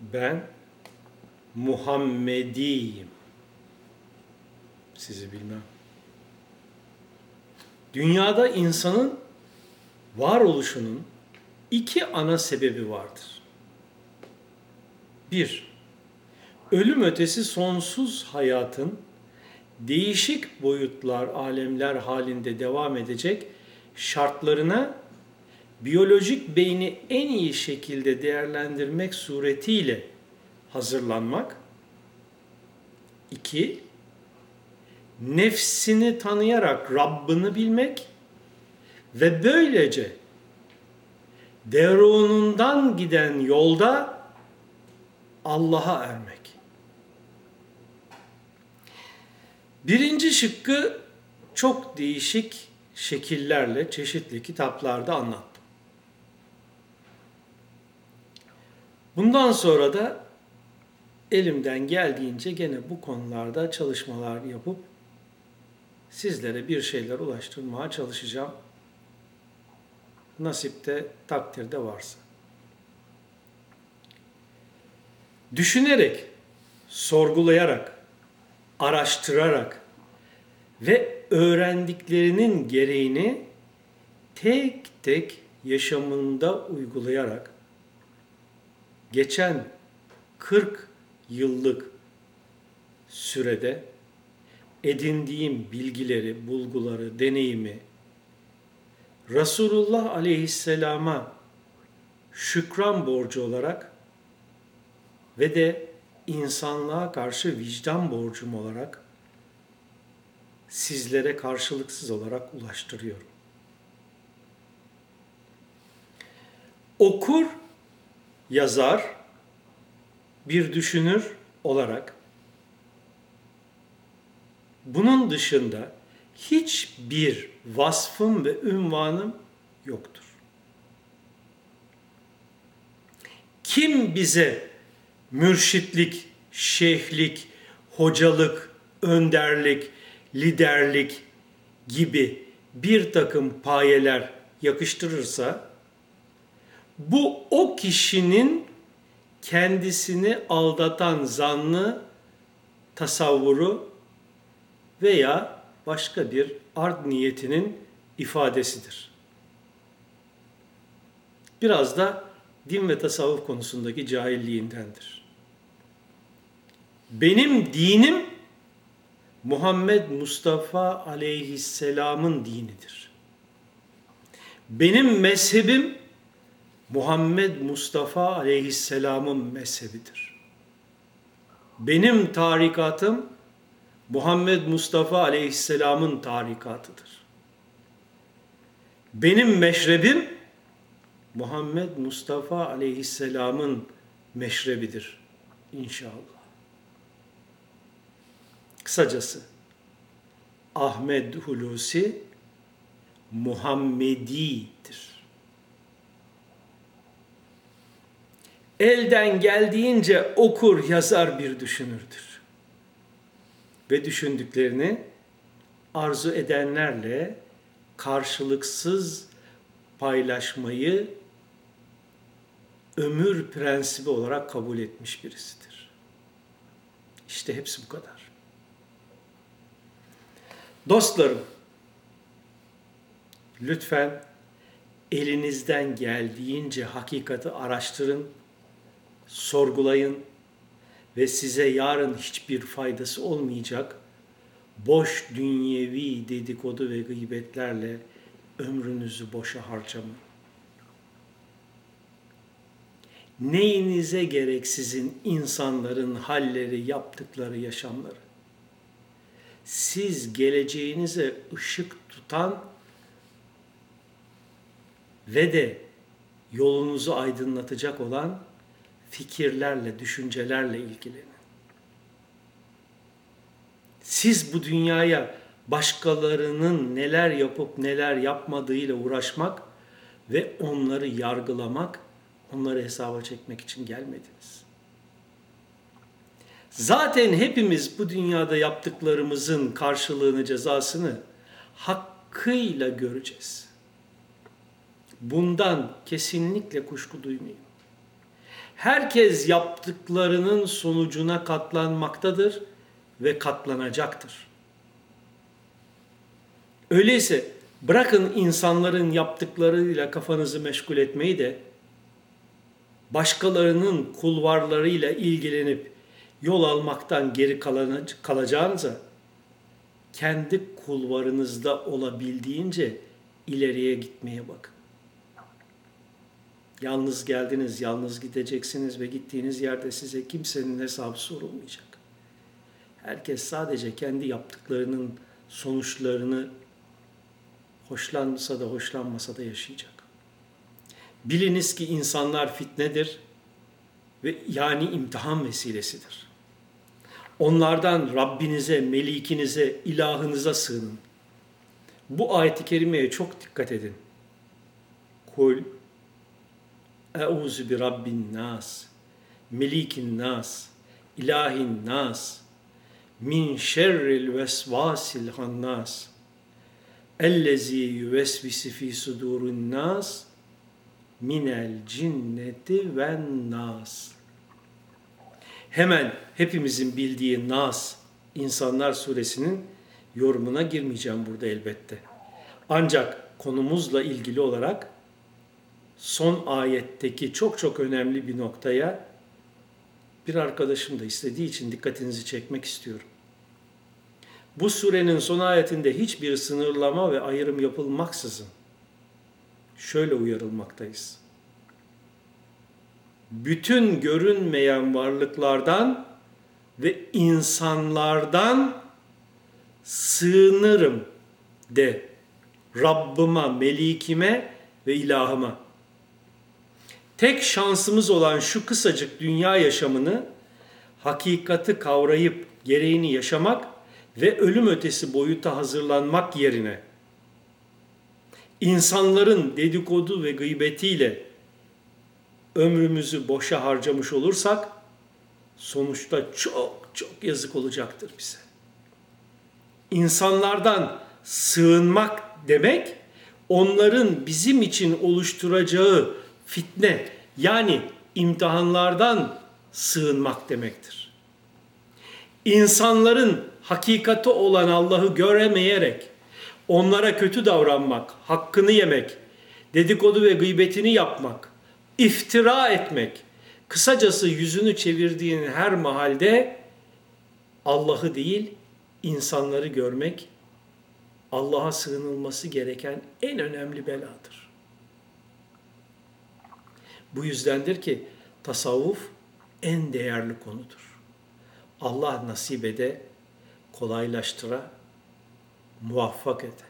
Ben Muhammediyim. Sizi bilmem. Dünyada insanın varoluşunun iki ana sebebi vardır. Bir, ölüm ötesi sonsuz hayatın değişik boyutlar, alemler halinde devam edecek şartlarına biyolojik beyni en iyi şekilde değerlendirmek suretiyle hazırlanmak. İki, nefsini tanıyarak Rabbini bilmek ve böylece derunundan giden yolda Allah'a ermek. Birinci şıkkı çok değişik şekillerle çeşitli kitaplarda anlattım. Bundan sonra da elimden geldiğince gene bu konularda çalışmalar yapıp sizlere bir şeyler ulaştırmaya çalışacağım. Nasipte, takdirde varsa. Düşünerek, sorgulayarak, araştırarak ve öğrendiklerinin gereğini tek tek yaşamında uygulayarak geçen 40 yıllık sürede edindiğim bilgileri, bulguları, deneyimi Resulullah aleyhisselama şükran borcu olarak ve de insanlığa karşı vicdan borcum olarak sizlere karşılıksız olarak ulaştırıyorum. Okur, yazar, bir düşünür olarak bunun dışında hiçbir vasfım ve ünvanım yoktur. Kim bize mürşitlik, şeyhlik, hocalık, önderlik, liderlik gibi bir takım payeler yakıştırırsa bu o kişinin kendisini aldatan zanlı tasavvuru veya başka bir art niyetinin ifadesidir. Biraz da din ve tasavvuf konusundaki cahilliğindendir. Benim dinim Muhammed Mustafa aleyhisselamın dinidir. Benim mezhebim Muhammed Mustafa aleyhisselamın mezhebidir. Benim tarikatım Muhammed Mustafa aleyhisselamın tarikatıdır. Benim meşrebim Muhammed Mustafa aleyhisselamın meşrebidir inşallah. Kısacası Ahmed Hulusi Muhammedi'dir. Elden geldiğince okur, yazar bir düşünürdür. Ve düşündüklerini arzu edenlerle karşılıksız paylaşmayı ömür prensibi olarak kabul etmiş birisidir. İşte hepsi bu kadar. Dostlarım, lütfen elinizden geldiğince hakikati araştırın, sorgulayın ve size yarın hiçbir faydası olmayacak boş dünyevi dedikodu ve gıybetlerle ömrünüzü boşa harcamayın. Neyinize gerek sizin insanların halleri, yaptıkları yaşamları? Siz geleceğinize ışık tutan ve de yolunuzu aydınlatacak olan fikirlerle, düşüncelerle ilgilenin. Siz bu dünyaya başkalarının neler yapıp neler yapmadığıyla uğraşmak ve onları yargılamak, onları hesaba çekmek için gelmediniz. Zaten hepimiz bu dünyada yaptıklarımızın karşılığını, cezasını hakkıyla göreceğiz. Bundan kesinlikle kuşku duymayın. Herkes yaptıklarının sonucuna katlanmaktadır ve katlanacaktır. Öyleyse bırakın insanların yaptıklarıyla kafanızı meşgul etmeyi de başkalarının kulvarlarıyla ilgilenip yol almaktan geri kalacağınıza kendi kulvarınızda olabildiğince ileriye gitmeye bakın. Yalnız geldiniz, yalnız gideceksiniz ve gittiğiniz yerde size kimsenin hesabı sorulmayacak. Herkes sadece kendi yaptıklarının sonuçlarını hoşlansa da hoşlanmasa da yaşayacak. Biliniz ki insanlar fitnedir ve yani imtihan vesilesidir. Onlardan Rabbinize, melikinize, ilahınıza sığının. Bu ayet-i kerimeye çok dikkat edin. Kul Euzu bi Rabbin nas, Melikin nas, İlahin nas, min şerril vesvasil hannas, ellezi yüvesvisi fi sudurun nas, minel cinneti ve nas. Hemen hepimizin bildiği Nas, İnsanlar Suresinin yorumuna girmeyeceğim burada elbette. Ancak konumuzla ilgili olarak son ayetteki çok çok önemli bir noktaya bir arkadaşım da istediği için dikkatinizi çekmek istiyorum. Bu surenin son ayetinde hiçbir sınırlama ve ayrım yapılmaksızın şöyle uyarılmaktayız. Bütün görünmeyen varlıklardan ve insanlardan sığınırım de Rabbıma, Melikime ve ilahıma. Tek şansımız olan şu kısacık dünya yaşamını hakikati kavrayıp gereğini yaşamak ve ölüm ötesi boyuta hazırlanmak yerine insanların dedikodu ve gıybetiyle ömrümüzü boşa harcamış olursak sonuçta çok çok yazık olacaktır bize. İnsanlardan sığınmak demek onların bizim için oluşturacağı fitne yani imtihanlardan sığınmak demektir. İnsanların hakikati olan Allah'ı göremeyerek onlara kötü davranmak, hakkını yemek, dedikodu ve gıybetini yapmak, iftira etmek, kısacası yüzünü çevirdiğin her mahalde Allah'ı değil insanları görmek Allah'a sığınılması gereken en önemli beladır. Bu yüzdendir ki tasavvuf en değerli konudur. Allah nasip ede, kolaylaştıra, muvaffak ede.